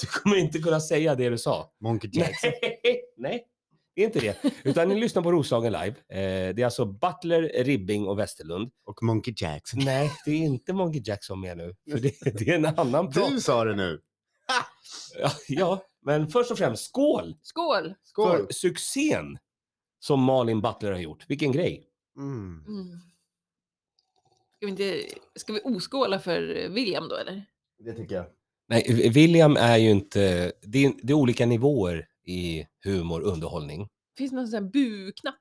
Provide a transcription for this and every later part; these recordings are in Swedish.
Du kommer inte kunna säga det du sa. Monkey Jackson. Nej, nej, det är inte det. Utan ni lyssnar på Roslagen live. Eh, det är alltså Butler, Ribbing och Westerlund. Och Monkey Jackson. Nej, det är inte Monkey Jackson med nu. För det, det är en annan prat. Du sa det nu. Ja, ja, men först och främst skål Skål! Skål. för succén som Malin Butler har gjort. Vilken grej. Mm. Mm. Ska vi, inte, ska vi oskåla för William då eller? Det tycker jag. Nej, William är ju inte... Det är, det är olika nivåer i humor och underhållning. Finns det någon sån här bu-knapp?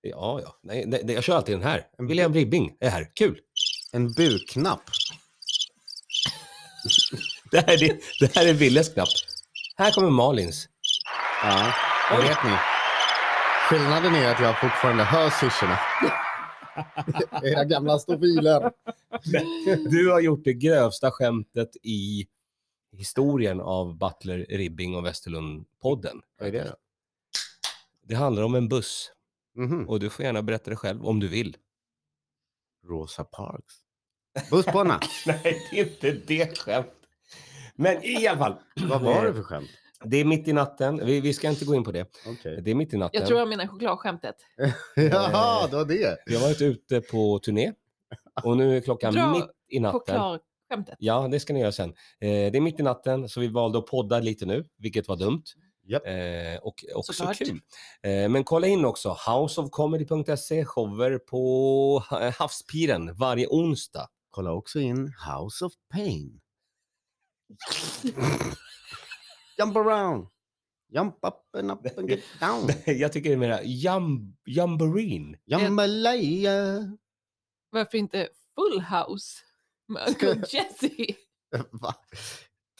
Ja, ja. Nej, nej, jag kör alltid den här. En William Ribbing är här. Kul! En bukknapp. Det här är, det här är Willes knapp. Här kommer Malins. Ja, Oj. vet ni. Skillnaden är att jag fortfarande hör syrsorna. Era gamla stofiler. Du har gjort det grövsta skämtet i historien av Butler, Ribbing och Westerlund-podden. Vad är det då? Det handlar om en buss Mhm. och du får gärna berätta det själv om du vill. Rosa Parks. Bussbana. Nej, det är inte det skämt. Men i alla fall. Vad var det för skämt? Det är mitt i natten. Vi, vi ska inte gå in på det. Okej. Det är mitt i natten. Jag tror jag menar chokladskämtet. Jaha, det var det. Vi har varit ute på turné och nu är klockan Dra mitt i natten. Chokladskämtet. Ja, det ska ni göra sen. Eh, det är mitt i natten så vi valde att podda lite nu, vilket var dumt. Japp. Eh, och också Såklart. kul. Eh, men kolla in också houseofcomedy.se, shower på Ha- Havspiren varje onsdag. Kolla också in House of Pain. Jump around. Jump up and up and get down. Jag tycker det är mera jum, Jamboreen. Jambalaya. Varför inte Full House med Uncle Jesse? Va?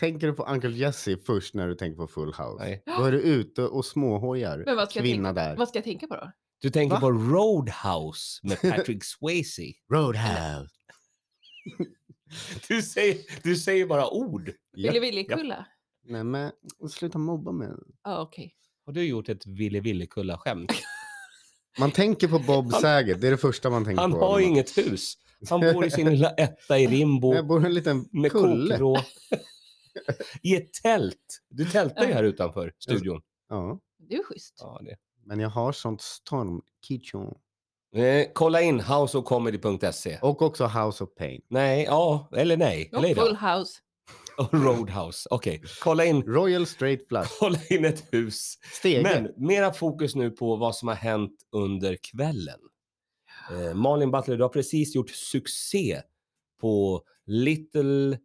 Tänker du på Uncle Jesse först när du tänker på Full House? Nej. Då är du ute och småhojar. Men vad ska, jag Kvinna tänka, där. vad ska jag tänka på då? Du tänker Va? på Roadhouse med Patrick Swayze. Roadhouse. Du säger, du säger bara ord. Ja. Ville Ville-kulla? Nej men sluta mobba mig. Ja, okej. Har du gjort ett Ville Villekulla-skämt? Man tänker på Bob Saget, det är det första man tänker Han på. har inget hus. Han bor i sin lilla etta i Rimbo Jag bor i en liten med kulle. kokvrå. I ett tält. Du tältar ju här utanför studion. Ja, Det är ju schysst. Ja, det. men jag har sånt stormkitchen. Eh, kolla in houseofcomedy.se. Och också House of Pain. Nej, ja, eller nej. Och Eller Full då? House. Och Roadhouse. Okej, kolla, in, Royal Straight Flush. kolla in ett hus. Stege. Men mera fokus nu på vad som har hänt under kvällen. Eh, Malin Butler, du har precis gjort succé på Little,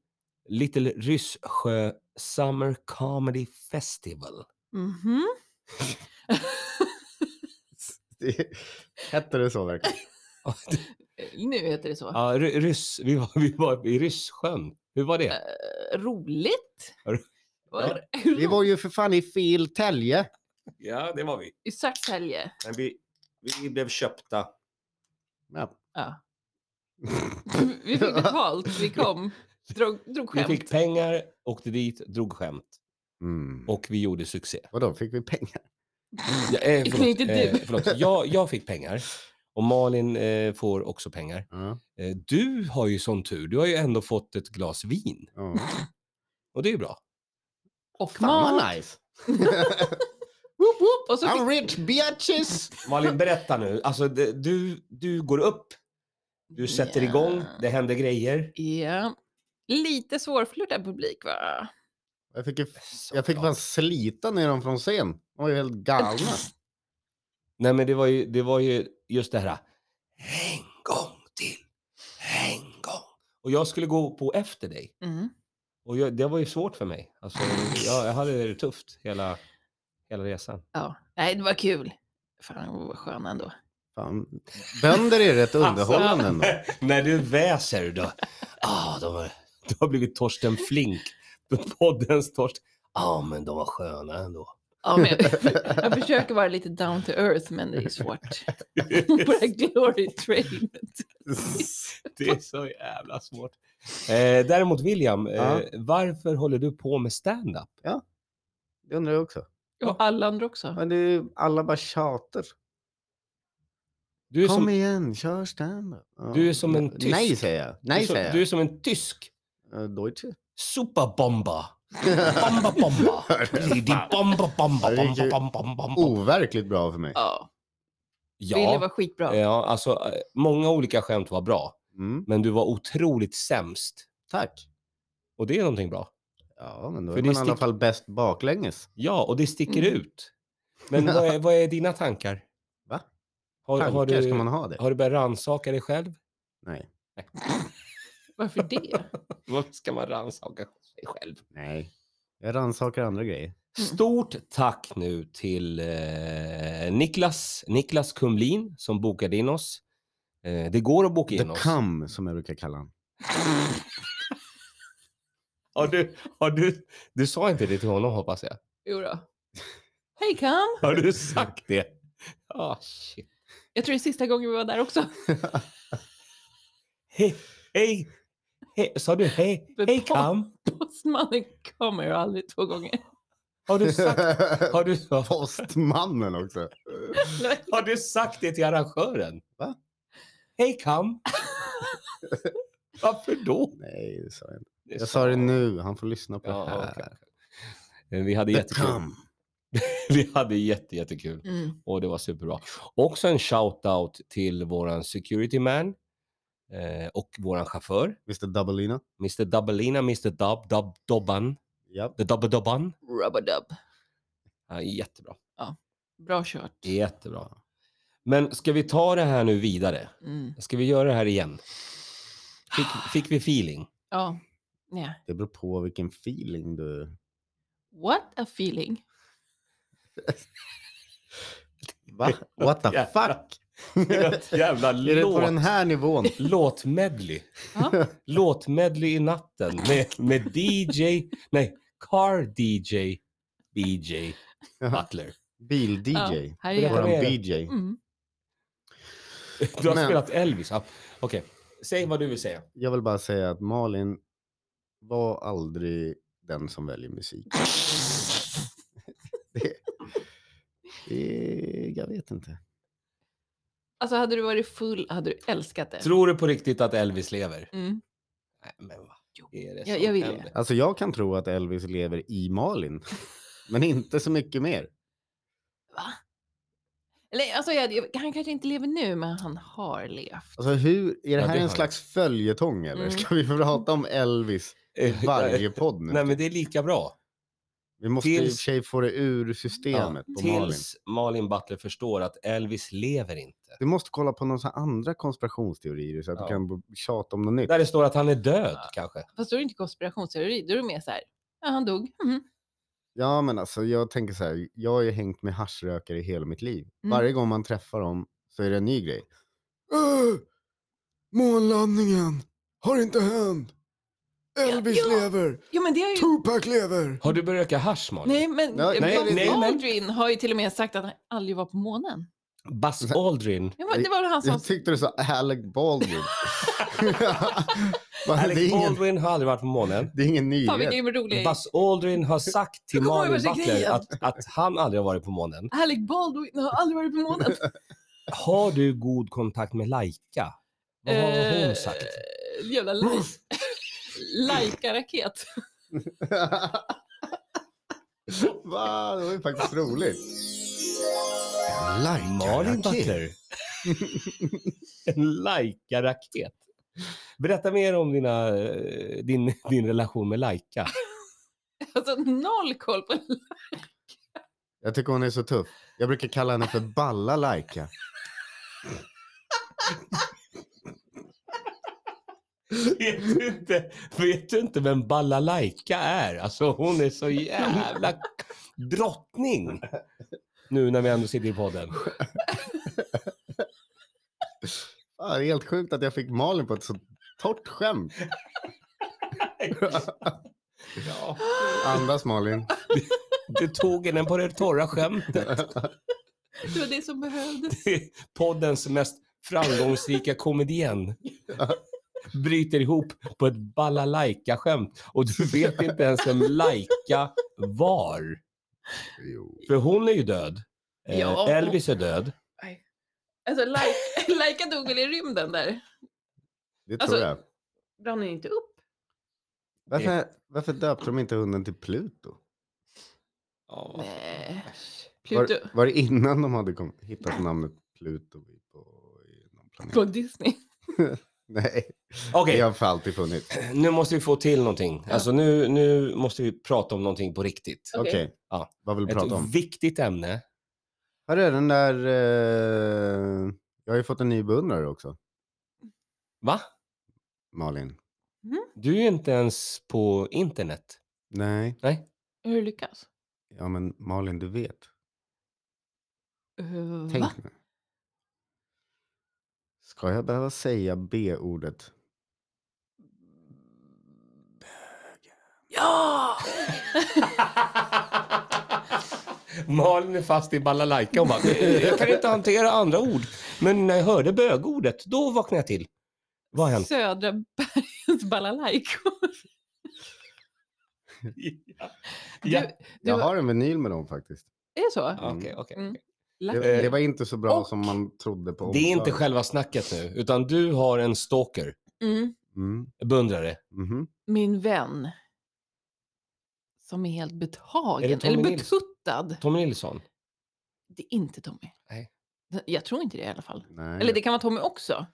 Little Ryssjö Summer Comedy Festival. Mhm. Det- Hette det så verkligen? nu heter det så. Ja, ry- ryss, vi, var, vi var i Rysssjön. Hur var det? Eh, roligt. Var, Vi var ju för fan i fel tälje. Ja, det var vi. I Södertälje. Men vi, vi blev köpta. Ja. Ja. Vi fick betalt. Vi kom. Drog, drog Vi skämt. fick pengar, åkte dit, drog skämt Mm. och vi gjorde succé. Vadå, fick vi pengar? Ja, eh, förlåt, Inte du. eh, förlåt. Jag, jag fick pengar och Malin eh, får också pengar. Ja. Eh, du har ju sån tur. Du har ju ändå fått ett glas vin ja. och det är ju bra. Och Fan mat. vad nice. Och så I'm fick- rich bitches! Malin, berätta nu. Alltså, det, du, du går upp, du sätter igång, det händer grejer. Ja. Lite svårflörtad publik va? Jag fick, jag fick fan slita ner dem från scen. De var ju helt galna. Nej, men det var ju, det var ju just det här. En gång till, en gång. Och jag skulle gå på efter dig. Mm. Och jag, det var ju svårt för mig. Alltså, jag, jag hade det tufft hela, hela resan. Ja. Nej, det var kul. Fan vad skön ändå. Fan. Bönder är rätt underhållande ändå. När du väser då. Ah, de har, du har blivit Torsten Flink. Poddens Torsten. Ja, ah, men de var sköna ändå. Ja, men jag, jag försöker vara lite down to earth, men det är svårt. På det glory trainet. Det är så jävla svårt. Eh, däremot William, eh, Ja. varför håller du på med stand-up? Det undrar jag också. Och alla andra också. Men det är ju alla bara tjater. Du är, Kom som, igen, kör standup. Ja. Du är som en tysk. Nej säger jag. du, är Nej som, säger du är jag. som en tysk Uh, Deutsche. superbomba Bomba, bomba. Lidi, bomba, bomba, bomba, bomba, bomba. Overkligt bra för mig. Ja, Ville Ja, var skitbra. ja, alltså eh, många olika skämt var bra, Mm. men du var otroligt sämst. Tack. Och det är någonting bra. Ja, men då För är det man i alla stick- fall bäst baklänges. Ja, och det sticker Mm. ut. Men vad är, vad är dina tankar? Va? Har, Tankar, har, du, ska man ha det? har du börjat rannsaka dig själv? Nej. Varför det? Varför ska man rannsaka sig själv? Nej. Jag rannsakar andra grejer. Stort tack nu till eh, Niklas, Niklas Kumlin som bokade in oss. Eh, det går att boka The in oss. Cum, som jag brukar kalla honom. Har du, har du, du sa inte det till honom hoppas jag. Jo då. Hej Kam! Har du sagt det? Ah, shit. Jag tror det är sista gången vi var där också. Hej, hej, hej, sa du hej, Men hej Kam? Postmannen kommer aldrig två gånger. Har du sagt, har du, Postmannen också. har du sagt det till arrangören? Va? Hej Kam? Varför då? Nej, det sa jag inte. Jag sa det nu. Han får lyssna på Ja, det här. Eh, Vi hade The jättekul. Vi hade jätte, jättekul Mm. och det var superbra. Också en shout-out till våran security man eh, och våran chaufför, Mr Doubleina. Mr. Dubbelina, Mr. Dub, Dub, Dobban, Japp. The Dubba Dobban. Rubber-dub. Ja, jättebra, Bra kört. jättebra. Men ska vi ta det här nu vidare? Mm. Ska vi göra det här igen? Fick, fick vi feeling? Ja. Nej. Det beror på vilken feeling du... What a feeling. Va? What the fuck? Jävla Är det på den låt, här nivån? låtmedley. Låtmedley i natten med, med DJ, nej, Car DJ, BJ Butler. Bil-DJ. Ja, här är Berätta jag. Våran mer. BJ. Mm. Du har Men- spelat Elvis? Ja. Okej, säg vad du vill säga. Jag vill bara säga att Malin var aldrig den som väljer musik. det, det, jag vet inte. Alltså hade du varit full hade du älskat det. Tror du på riktigt att Elvis lever? Mm. Nej, men vad Jo, är det jag- som jag vill händer? Alltså jag kan tro att Elvis lever i Malin. Men inte så mycket mer. Va? Eller alltså, jag, han kanske inte lever nu, men han har levt. Alltså hur, är det Ja, här det en slags följetong eller? Mm. Ska vi prata om Elvis i varje podd nu? Nej, men det är lika bra. Vi måste i och för tills- sig få det ur systemet på Malin. Tills Malin Butler förstår att Elvis lever inte. Du måste kolla på några andra konspirationsteorier så att Ja. du kan tjata om något nytt. Där det står att han är död kanske. Fast då är det inte konspirationsteori, då är det mer så här, ja han dog. Mhm. Ja, men alltså jag tänker så här, jag har ju hängt med haschrökare i hela mitt liv. Mm. Varje gång man träffar dem så är det en ny grej. Äh, månlandningen har inte hänt. Elvis ja. lever, Jo men det har ju... Tupac lever. Har du börjat röka hasch Malin? Nej men Ja, Buzz nej, nej, men- Aldrin har ju till och med sagt att han aldrig var på månen. Buzz Aldrin. Ja, men det var han som... Jag tyckte du sa Alec Baldwin. Alec är ingen, Baldwin har aldrig varit på månen. det är ingen nyhet. Fan rolig... Buzz Aldrin har sagt till Malin Butler att, att han aldrig har varit på månen. Alec Baldwin har aldrig varit på månen. Har du god kontakt med Laika? Vad har hon sagt? Eh, Jävla li- Laika-raket. Va, det var ju faktiskt roligt. Malin Butler. en Laika-raket. Berätta mer om dina, eh, din, din relation med Laika. Alltså noll koll på... Jag tycker hon är så tuff. Jag brukar kalla henne för Balla Laika. Vet du inte, vet du inte vem Balalaika är? Alltså hon är så jävla drottning. Nu när vi ändå sitter i podden. Ah, det är helt sjukt att jag fick Malin på ett så torrt skämt. Ja, Andas Malin. du tog henne på det torra skämtet. Det var det som behövdes. Poddens mest framgångsrika komedien bryter ihop på ett balalaika-skämt och du vet inte ens vem Laika var. Jo. För hon är ju död. Eh, Ja. Elvis är död. Alltså Laika, Laika dog väl i rymden där? Det tror Alltså- jag. Brann den inte upp? Varför, varför döpte de inte hunden till Pluto? Ja. Nej. Var, Pluto var det innan de hade kom, hittat namnet Pluto på i någon planet? på Disney. Nej, Okej, det har för alltid funnits. nu måste vi få till någonting. Ja. Alltså nu, nu måste vi prata om någonting på riktigt. Okej, Okej. Ja. vad vill du prata om? Ett viktigt ämne. Hörru, den där... Eh, jag har ju fått en ny beundrare också, Va? Malin. Du är ju inte ens på internet. Nej, Nej. Hur du lyckas? ja men Malin, du vet. Uh, Tänk va? nu. Ska jag behöva säga B-ordet? Ja! Malin är fast i balalaika och bara, "Eh, jag kan inte hantera andra ord. Men när jag hörde bögordet, då vaknade jag till. Vad har hänt? Södra bergens balalaikor. ja. Du, Ja. du, Jag har en vinyl med dem faktiskt. Är det så? Okej, okej. Mm. Det, Lucky. det var inte så bra Och- som man trodde på Det är inte själva snacket nu, utan du har en stalker, Mm. Mm. beundrare. mhm. Min vän. Som är helt betagen. Eller betuttad. Tommy Nilsson. Det är inte Tommy. Nej. Jag tror inte det i alla fall. Nej. Eller det kan vara Tommy också.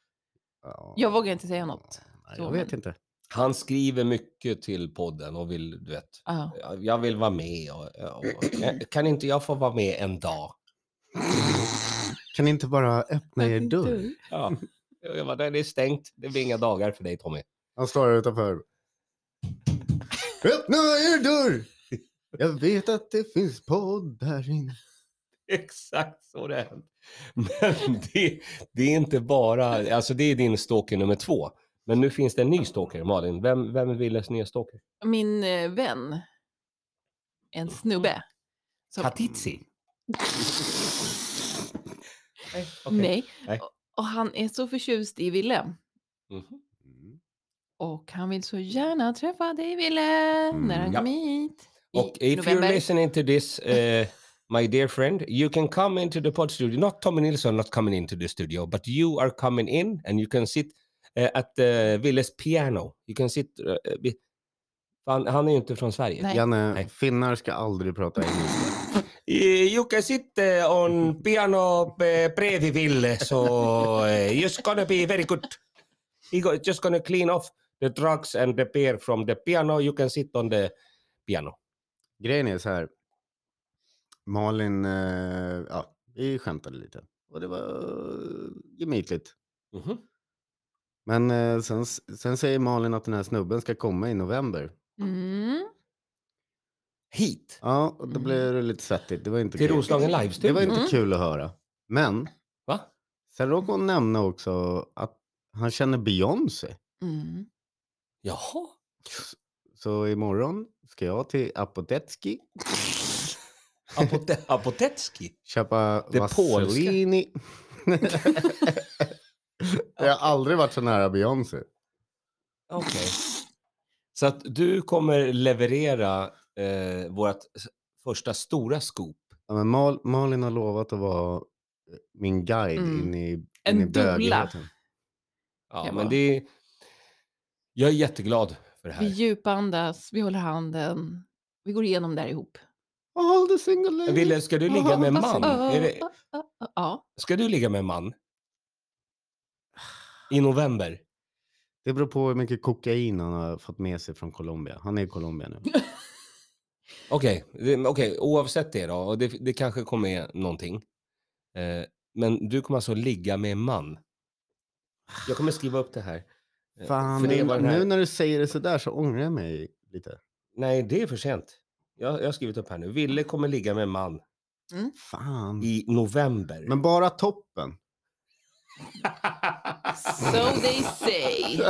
Ja. Jag vågar inte säga något. Nej, Så, jag vet men- inte. Han skriver mycket till podden och vill, du vet, Ja. "Ja, jag vill vara med. Och, och, kan inte jag få vara med en dag? Kan ni inte bara öppna er dörr? Ja. Jag bara, det är stängt. Det blir inga dagar för dig Tommy. Han står här utanför. Öppna er dörr! Jag vet att det finns podd här inne. Exakt så det är. Men det, det är inte bara, alltså det är din stalker nummer två. Men nu finns det en ny stalker, Malin. Vem, vem är Willes nya stalker? Min eh, vän. En snubbe. Som, Katitzi? Nej. okej. Nej. Nej. Och, och han är så förtjust i Ville. Mhm. Mm. Och han vill så gärna träffa dig Ville när han ja. kommer hit. i Och if you're november. listening to this, uh, my dear friend, you can come into the pod studio. Not Tommy Nilsson not coming into the studio, but you are coming in and you can sit uh, at uh, Willes piano. You can sit... Uh, vid- han, han är ju inte från Sverige. Nej. Janne, Nej. finnar ska aldrig prata engelska. You can sit on piano bredvid Ville, so uh, it's gonna be very good. He go, just gonna clean off the drugs and the beer from the piano. You can sit on the piano. Grejen är så här. Malin, eh, ja, vi skämtade lite. Och det var eh, gemytligt. Mhm. Men eh, sen, sen säger Malin att den här snubben ska komma i november. Mm. Hit. Ja, och då Mm. blev det lite svettigt. Det var inte Till kul. Roslagen Det live-studio. var inte Mm. kul att höra. Men Va? sen råkade hon nämna också att han känner Beyoncé. Mm. Jaha. Så imorgon ska jag till Apotetski Apote Apotetski? köpa Det. Vaselini. Jag har aldrig varit så nära Beyoncé. Okej. Så att du kommer leverera eh, vårt första stora scoop. Ja, men Mal, Malin har lovat att vara eh, min guide Mm. in i, in En i bögigheten. Ja, men det är... Jag är jätteglad för det Vi här. djupandas, vi håller handen. Vi går igenom det här ihop. All the single ladies. Ville, ska du ligga med en man? Är det, Ja. ska du ligga med en man? I november? Det beror på hur mycket kokain han har fått med sig från Colombia. Han är i Colombia nu. Okej, det- okej, oavsett det då. Och det, det kanske kommer med någonting. Eh, men du kommer alltså ligga med en man? Jag kommer skriva upp det här. Eh, Fan, för det nu, var den här- nu när du säger det sådär så ångrar jag mig lite. Nej, det är för sent. Jag, jag har skrivit upp här nu. Ville kommer ligga med en man Fan. i november. Men bara toppen. So they say.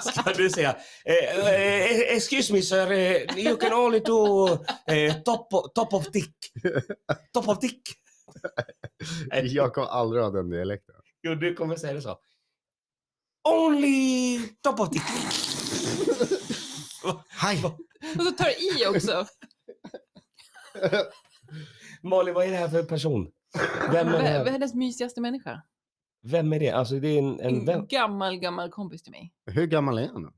Ska- du säga, eh, eh, excuse me sir, eh, you can only do eh, top, o- top of dick. Top of dick. jag kommer aldrig ha den dialekten. Jo, du kommer säga det så. Only top of dick. Hej! Och så tar det i också. Malin, vad är det här för person? Vem är det här? Världens mysigaste människa. Vem är det? Alltså det är en, en En vän. gammal, gammal kompis till mig. Hur gammal är han? då?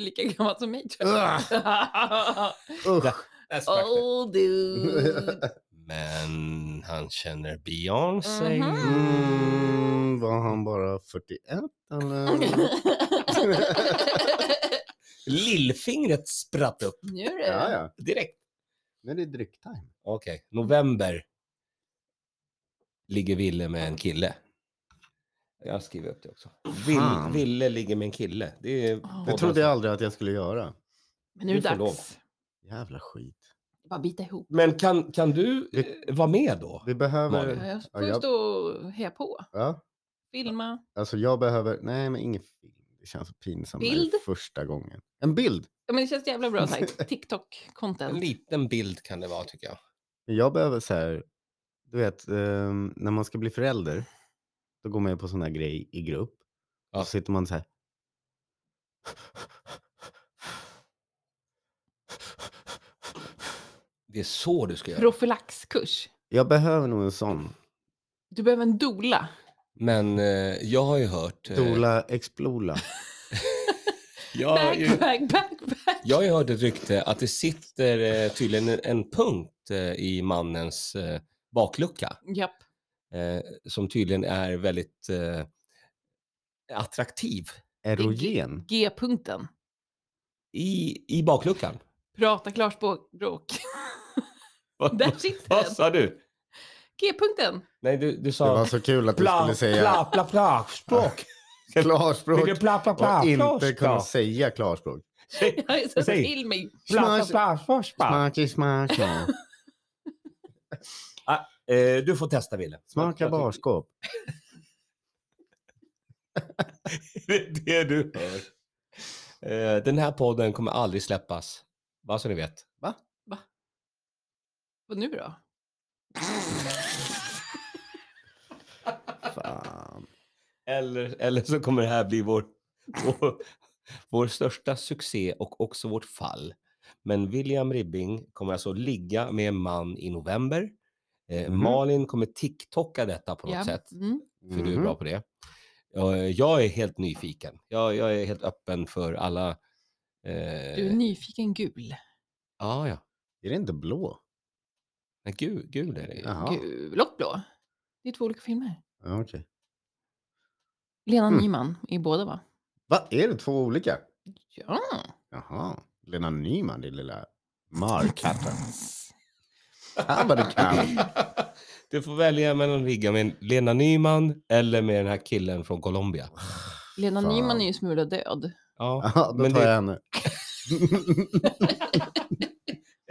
Lika gammal som mig tror jag. Usch. Där, sprack det. oh dude. Men han känner Beyoncé. Mhm. Mm, var han bara 41 eller? Lillfingret spratt upp Nu är det. ja, ja. direkt. Nu är det dricktime. Okej, november ligger Ville med en kille. Jag skriver upp det också. Vill. Ville ligger med en kille. Det är. Det trodde jag aldrig att jag skulle göra. Men nu är det dags. Jävla skit. Bara bita ihop. Men kan, kan du Vi- eh, vara med då? Vi behöver... Malin. Jag Ja, får jag- stå och heja på. Ja, Filma. alltså jag behöver... Nej, men ingen film. Det känns så pinsamt. när det är Bild? Första gången. En bild. Ja, men det känns jävla bra. så här, En TikTok-content. liten bild kan det vara tycker jag. Men Jag behöver så här... Du vet, ehm, när man ska bli förälder. Då går man ju på sån här grej i grupp. Ja. Och så sitter man så här. Det är så du ska göra. Profylaxkurs. Jag behöver nog en sån. Du behöver en dola. Men eh, jag har ju hört... eh, Dola Explola. jag, har ju, Back, back, back, back. jag har ju hört ett rykte att det sitter eh, tydligen en, en punkt eh, i mannens eh, baklucka. Japp. Eh, som tydligen är väldigt eh, attraktiv Erogen. G-punkten. i, i bakluckan. Prata klarspråk. Vad- Där sitter Vad den. sa du? G-punkten. Nej, du, du Det sa... var så kul att du skulle säga Pla, pla, pla, språk. klarspråk. Vill du pla, pla, pla, Och inte kunna säga klarspråk. Jag är så Säg. till mig. Pla, pla, pla, smaka. Eh, Du får testa, Wille. Smaka barskåp. Det är det du hör. Eh, Den här podden kommer aldrig släppas. Bara så ni vet. Vad nu då? Fan. Eller, eller så kommer det här bli vår, vår, vår största succé och också vårt fall. Men William Ribbing kommer alltså ligga med en man i november. Eh, Mhm. Malin kommer TikToka detta på något Ja. sätt. Mm. För du är Mhm. bra på det. Jag, jag är helt nyfiken. Jag, jag är helt öppen för alla... Eh, Du är nyfiken gul. ja, ja. Är det inte blå? Nej, gul, gul är det. Jaha. Gul och blå. Det är två olika filmer. Ja, okej. Lena Mm. Nyman i båda va? Va? Är det två olika? Ja. Jaha. Lena Nyman, din lilla Mark. Här vad du kan. Du får välja mellan att ligga med en Lena Nyman eller med den här killen från Colombia. Lena Fan. Nyman är ju smula död. Ja, Ja, då men tar det jag är henne.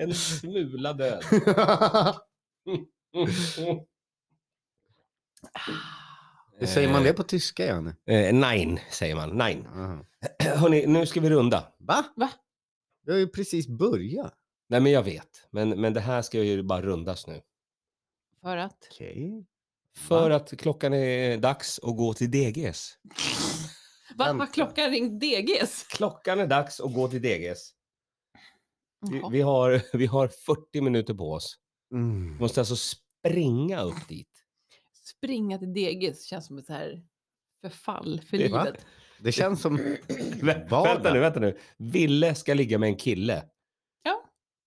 en smula död. Hur säger man det på tyska, Janne? Eh, nein, säger man. Nein. Aha. Hörni, nu ska vi runda. Va? Va? Vi har ju precis börjat. Nej, men jag vet. Men, men det här ska ju bara rundas nu. För att? Okej. För Va? att klockan är dags att gå till DGs. Va? Har klockan ringt DGs? Klockan är dags att gå till DGs. Vi, vi, har, vi har 40 minuter på oss. Mm. Vi måste alltså springa upp dit. Springa till DGs känns som ett så här förfall för Det- va? livet. Det känns som... Vardag. vänta nu, vänta nu. Ville ska ligga med en kille. Ja.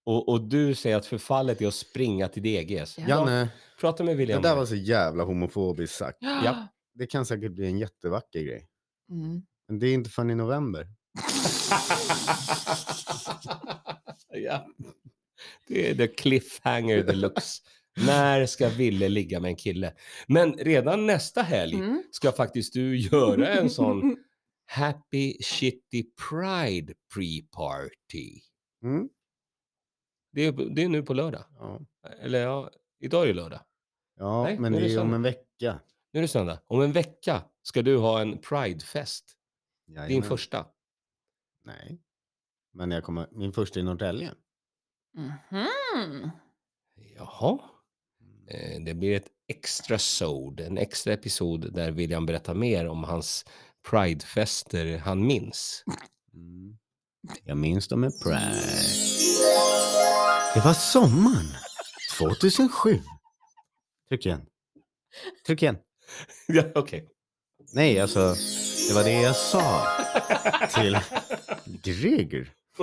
Och, och du säger att förfallet är att springa till DGs. Ja. Janne, Prata med det William. där var så jävla homofobiskt sagt. Ja. Det kan säkert bli en jättevacker grej. Mm. Men det är inte förrän i november. ja. Det är the cliffhanger deluxe. När ska Ville ligga med en kille? Men redan nästa helg Mm. ska faktiskt du göra en sån Happy Shitty Pride Pre-Party. Mm. Det är, det är nu på lördag. Ja, Eller ja, idag är det lördag. ja Nej, men nu är det det är om en vecka. Nu är det söndag. Om en vecka ska du ha en Pridefest. Din första. Nej. Men jag kommer, min första i Norrtälje. Mhm. Jaha. Eh, Det blir ett extra sod, en extra episod där William berättar mer om hans Pridefester han minns. Mm. Jag minns dem med Pride. Det var sommaren 2007. Tryck igen. Tryck igen. ja, okej. Nej, alltså, det var det jag sa till Greger.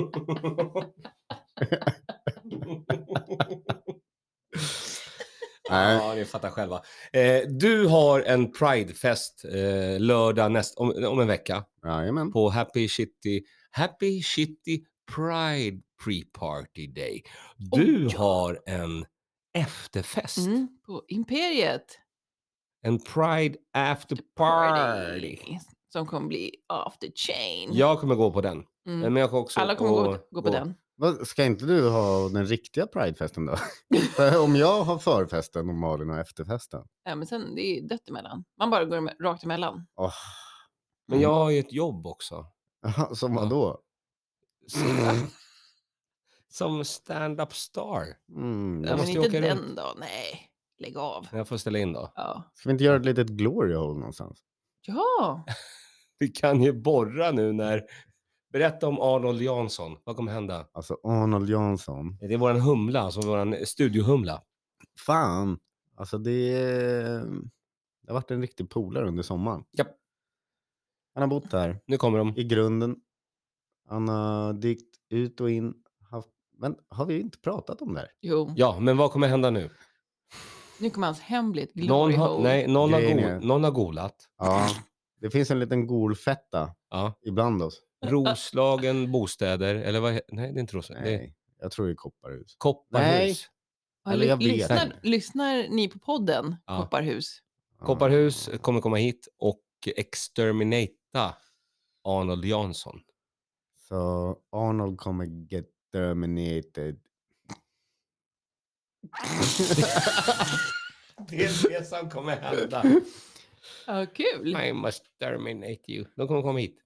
Nej, Ja, ni fattar själva. Eh, du har en Pridefest eh, lördag näst, om, om en vecka jajamän. på Happy Shitty, Happy Shitty Pride Pre-Party Day. Du Oh, ja. har en efterfest. Mm, på Imperiet. En Pride After Party. Som kommer bli the chain. Jag kommer gå på den. Mm. Men jag också Alla kommer gå, att gå på den. Vad, ska inte du ha den riktiga Pridefesten då? Om jag har förfesten och Malin har efterfesten. Ja, men sen det är dött emellan. Man bara går rakt emellan. Åh, Men jag har ju ett jobb också. Som vadå? Som, som stand-up star. Mm. Ja, Jag men inte den runt. då. Nej, lägg av. Jag får ställa in då. Ja. Ska vi inte göra ett litet glory hole någonstans? ja. Vi kan ju borra nu när... Berätta om Arnold Jansson. Vad kommer hända? Alltså Arnold Jansson. Det är våran humla, alltså våran studiohumla. Fan, alltså det, det har varit en riktig polare under sommaren. Japp. Han har bott här Nu kommer de. i grunden. Han har dykt ut och in. Haft, men har vi inte pratat om det här? Jo, Ja, men vad kommer hända nu? nu kommer hans hem bli ett Någon glory har, hole. nej, någon har, Grejen är- go, någon har golat. Ja, det finns en liten golfetta Ja. ibland oss. Roslagen bostäder, eller vad Nej, det är inte Roslagen. Det är Nej, jag tror det är kopparhus. Kopparhus. Ja, eller jag ly- vet lyssnar, inte. lyssnar ni på podden Ja. Kopparhus? Kopparhus kommer komma hit och exterminata Arnold Jansson. Så Arnold kommer get terminated. det är det som kommer hända. Ja, kul. I must terminate you. De kommer komma hit.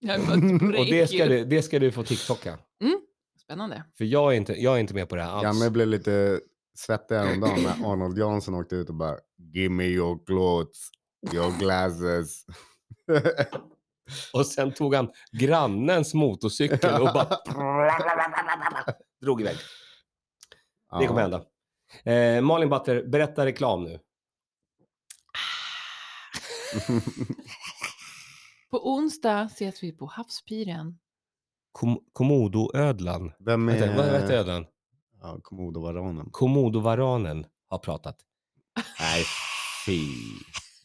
Och det ska, du, det ska du få TikToka. Spännande. För jag är inte, jag är inte med på det här alls. Janne blev lite svettig häromdagen när Arnold Jansson åkte ut och bara Give me your clothes, your glasses. Och sen tog han grannens motorcykel och bara drog iväg. Det kommer hända. Eh, Malin Butler, berätta reklam nu. På onsdag ses vi på Havspiren. Kom- Komodoödlan. Vem Vänta, vad heter är... ödlan? Ja, Komodovaranen. Komodovaranen har pratat. Nej, fy.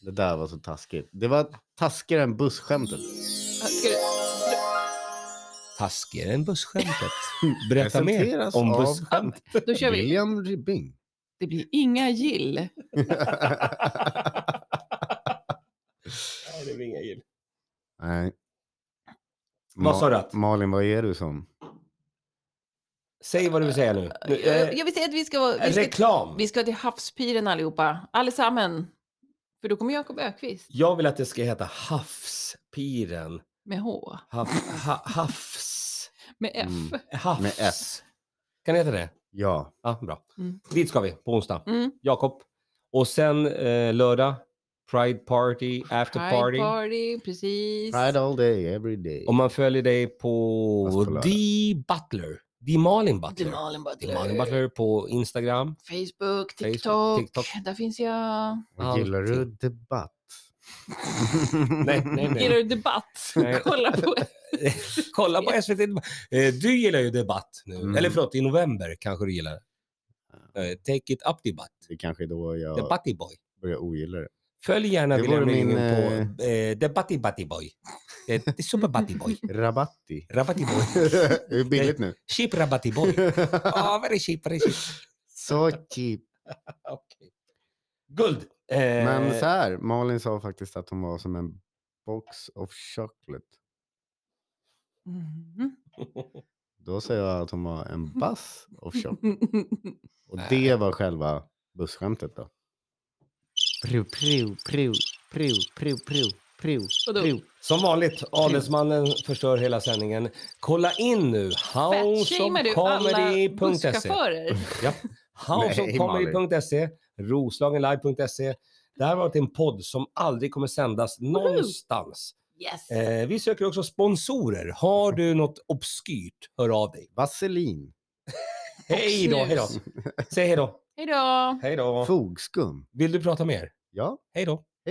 Det där var så taskigt. Det var taskigare än Ska du... Taskigare än busskämtet. Berätta mer Presenteras om av- busskämtet. Då kör vi. William Ribbing. Det blir inga gill. Nej, det blir inga gill. Nej. Vad sa du Ma- att? Malin, vad är du som? Säg vad du vill säga nu. nu Jag, eh, jag vill säga att vi ska, vara- vi ska, reklam. vi ska till Havspiren allihopa. Allesammen. För då kommer Jakob Ökvist Jag vill att det ska heta Havspiren. med H. Hav, ha, havs. Med F. Mm. Havs. Med F. Kan det heta det? Ja. Ja, bra. Mm. Dit ska vi på onsdag. Mm. Jakob. Och sen eh, lördag, Pride Party, After Pride Party. party, precis. Pride all day, every day. Om man följer dig på. The Butler. The Malin The Butler. Malin Butler. The Malin Butler på Instagram. Facebook, Facebook, TikTok. TikTok. Där finns jag. Och Gillar du debatt? Nej, nej, nej. Gillar du debatt? Kolla på Kolla på SVT. Eh, Du gillar ju debatt nu. Mm. Eller förlåt, i november kanske du gillar. Eh, Take it up debatt. Det kanske är då jag Debatty boy. börjar ogilla det. Följ gärna Det William min, på eh, Debatty Batty Boy. Eh, det är Super Batty Boy. Rabatti. Rabatty Boy. det är billigt nu. Cheap Rabatty Boy. Ja, very cheap, very cheap. så cheap. Okej. Guld. Eh, Men så här, Malin sa faktiskt att hon var som en box of chocolate. Mhm. Då säger jag att hon var en buzz of chocolate. Och det var själva busskämtet då. Pru, pru, pru, pru, pru, pru, pru, pru. Som vanligt, Adelsmannen förstör hela sändningen. Kolla in nu Fatshamear du alla houseofcomedy.se. busschaufförer? Ja. Houseofcomedy.se, Roslagenlive.se. Det här har varit en podd som aldrig kommer sändas någonstans. Yes. Eh, vi söker också sponsorer. Har du något obskyrt, hör av dig. Vaselin. Hej då, hej då. Säg hej då. Hej då. Hej då. Fogskum. Vill du prata mer? Ja. Hej då.